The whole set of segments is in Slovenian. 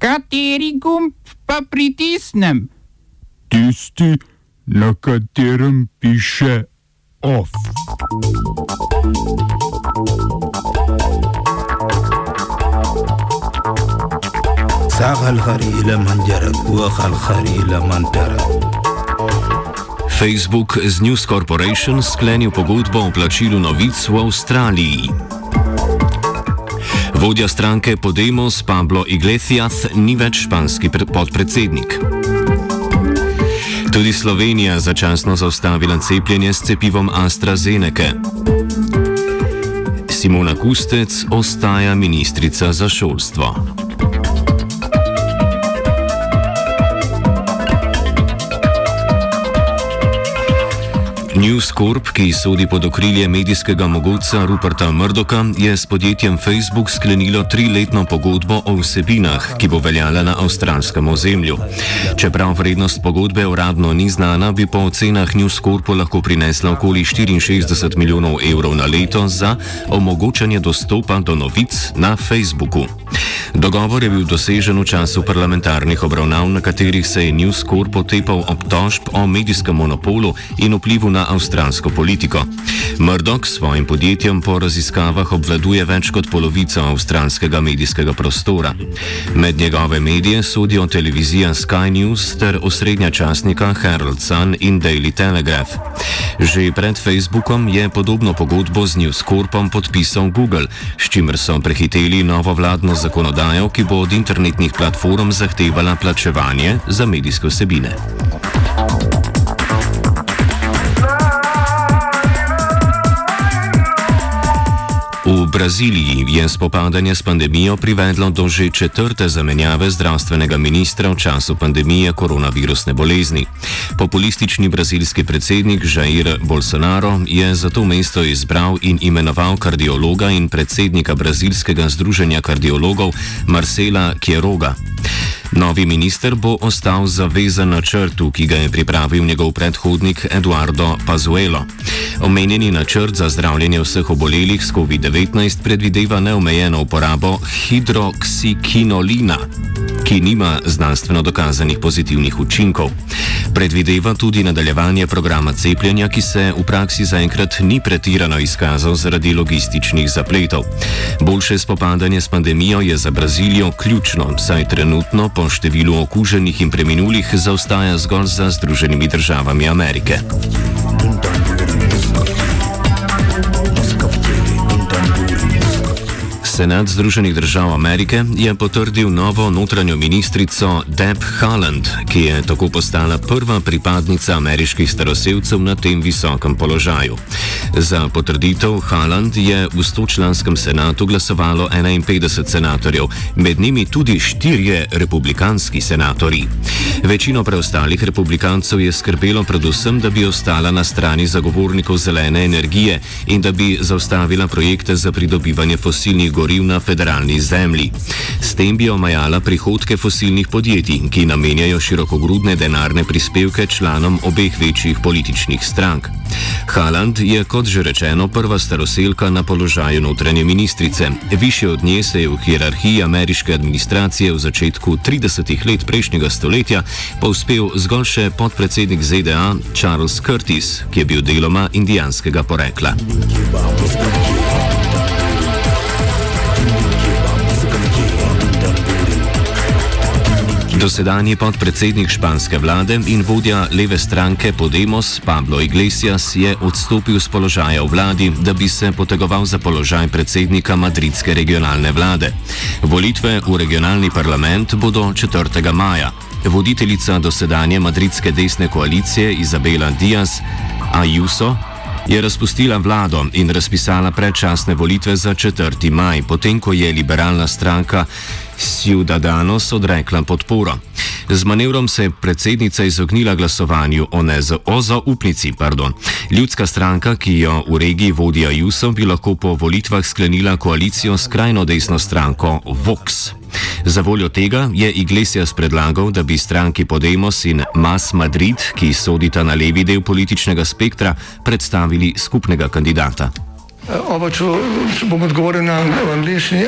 Kateri gumb pa pritisnem? Tisti, na katerem piše OF. ساق الخري إلى من جرب وخ الخري إلى من ترك Facebook z News Corporation sklenil pogodbo o plačilu novic v Avstraliji. Vodja stranke Podemos Pablo Iglesias ni več španski podpredsednik. Tudi Slovenija začasno zaustavila cepljenje s cepivom AstraZeneca. Simona Kustec ostaja ministrica za šolstvo. News Corp, ki sodi pod okrilje medijskega mogulca Ruperta Murdoka, je s podjetjem Facebook sklenilo triletno pogodbo o vsebinah, ki bo veljala na avstralskem ozemlju. Čeprav vrednost pogodbe uradno ni znana, bi po ocenah News Corpu lahko prinesla okoli 64 milijonov evrov na leto za omogočanje dostopa do novic na Facebooku. Dogovor je bil dosežen v času parlamentarnih obravnav, na katerih se je News Corp potepal obtožb o medijskem monopolu in vplivu na avstralsko politiko. Murdoch s svojim podjetjem po raziskavah obvladuje več kot polovico avstralskega medijskega prostora. Med njegove medije sodijo televizija Sky News ter osrednja časnika Herald Sun in Daily Telegraph. Že pred Facebookom je podobno pogodbo z News Corpom podpisal Google, s čimer so prehiteli novo vladno zakonodajo, ki bo od internetnih platform zahtevala plačevanje za medijske vsebine. Braziliji je spopadanje s pandemijo privedlo do že četrte zamenjave zdravstvenega ministra v času pandemije koronavirusne bolezni. Populistični brazilski predsednik Jair Bolsonaro je za to mesto izbral in imenoval kardiologa in predsednika brazilskega združenja kardiologov Marcela Kieroga. Novi minister bo ostal zavezan načrtu, ki ga je pripravil njegov predhodnik Eduardo Pazuelo. Omenjeni načrt za zdravljenje vseh obolelih s COVID-19 predvideva neomejeno uporabo hidroksikinolina, ki nima znanstveno dokazanih pozitivnih učinkov. Predvideva tudi nadaljevanje programa cepljenja, ki se v praksi zaenkrat ni pretirano izkazal zaradi logističnih zapletov. Boljše spopadanje s pandemijo je za Brazilijo ključno, saj trenutno po številu okuženih in preminulih zaostaja zgolj za Združenimi državami Amerike. Senat Združenih držav Amerike je potrdil novo notranjo ministrico Deb Haaland, ki je tako postala prva pripadnica ameriških staroseljcev na tem visokem položaju. Za potrditev Haaland je v stočlanskem senatu glasovalo 51 senatorjev, med njimi tudi štirje republikanski senatorji. Večino preostalih republikancev je skrbelo predvsem, da bi ostala na strani zagovornikov zelene energije in da bi zaustavila projekte za pridobivanje fosilnih goriv goriv na federalni zemlji. S tem bi omajala prihodke fosilnih podjetij, ki namenjajo širokogrudne denarne prispevke članom obeh večjih političnih strank. Haaland je, kot že rečeno, prva staroseljka na položaju notranje ministrice. Više od nje se je v hierarhiji ameriške administracije v začetku 30 let prejšnjega stoletja povzpel zgolj še podpredsednik ZDA Charles Curtis, ki je bil deloma indijanskega porekla. Dosedanji podpredsednik španske vlade in vodja leve stranke Podemos Pablo Iglesias je odstopil z položaja v vladi, da bi se potegoval za položaj predsednika madridske regionalne vlade. Volitve v regionalni parlament bodo 4. maja. Voditeljica dosedanje madridske desne koalicije Izabela Diaz Ayuso je razpustila vlado in razpisala predčasne volitve za 4. maj, potem ko je liberalna stranka Ciudadanos odrekla podporo. Z manevrom se je predsednica izognila glasovanju o, o zaupnici. Pardon. Ljudska stranka, ki jo v regiji vodi Ajuso, bi lahko po volitvah sklenila koalicijo s krajno desno stranko Vox. Za voljo tega je Iglesias predlagal, da bi stranki Podemos in Mas Madrid, ki sodita na levi del političnega spektra, predstavili skupnega kandidata. Oba, če, če bom odgovoril na angliški.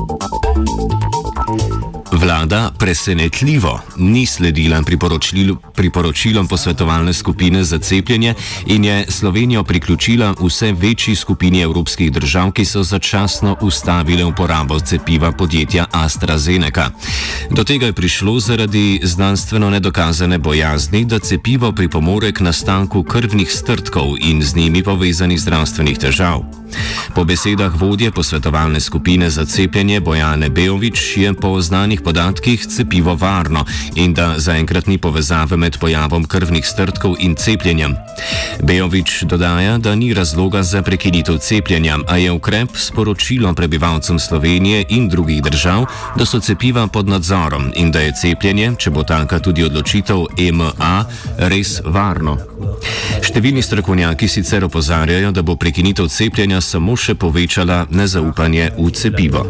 Vlada presenetljivo ni sledila priporočilu- priporočilom posvetovalne skupine za cepljenje in je Slovenijo priključila vse večji skupini evropskih držav, ki so začasno ustavile uporabo cepiva podjetja AstraZeneca. Do tega je prišlo zaradi znanstveno nedokazane bojazni, da cepivo pripomore k nastanku krvnih strtkov in z njimi povezanih zdravstvenih težav. Po besedah vodje posvetovalne skupine za cepljenje Bojane Bejovič je po znanih podatkih cepivo varno in da zaenkrat ni povezave med pojavom krvnih strtkov in cepljenjem. Bejovič dodaja, da ni razloga za prekinitev cepljenja, a je ukrep sporočilo prebivalcem Slovenije in drugih držav, da so cepiva pod nadzorom in da je cepljenje, če bo taka tudi odločitev EMA, res varno. Številni strokovnjaki sicer opozarjajo, da bo prekinitev cepljenja samo še povečala nezaupanje v cepivo.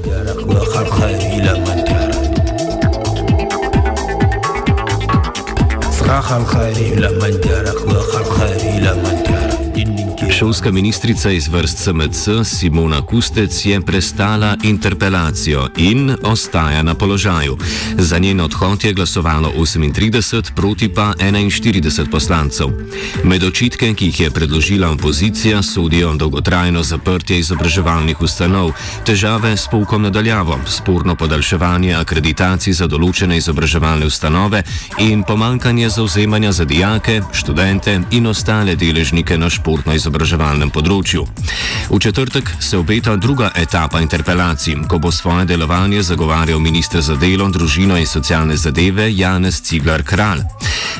وخال خير إلى من ترى صراخ الخير إلى من ترى وخال خير إلى من ترى Šolska ministrica iz vrst SMC Simona Kustec je prestala interpelacijo in ostaja na položaju. Za njen odhod je glasovalo 38 proti pa 41 poslancev. Med očitke, ki jih je predložila opozicija, sodijo dolgotrajno zaprtje izobraževalnih ustanov, težave s poukom nadaljavo, sporno podaljševanje akreditacij za določene izobraževalne ustanove in pomankanje zauzemanja za dijake, študente in ostale deležnike na športno-izobraževalnem področju. V četrtek se obeta druga etapa interpelacij, ko bo svoje delovanje zagovarjal ministr za delo, družino in socialne zadeve Janez Ciglar Kralj.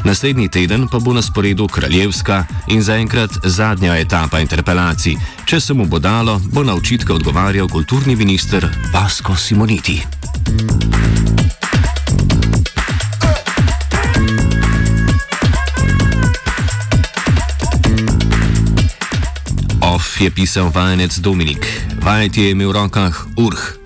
Naslednji teden pa bo na sporedu kraljevska in zaenkrat zadnja etapa interpelacij. Če se mu bo dalo, bo na očitke odgovarjal kulturni minister Vasko Simoniti. Je pisal vajenec Dominik, vajeti je imel v rokah urh.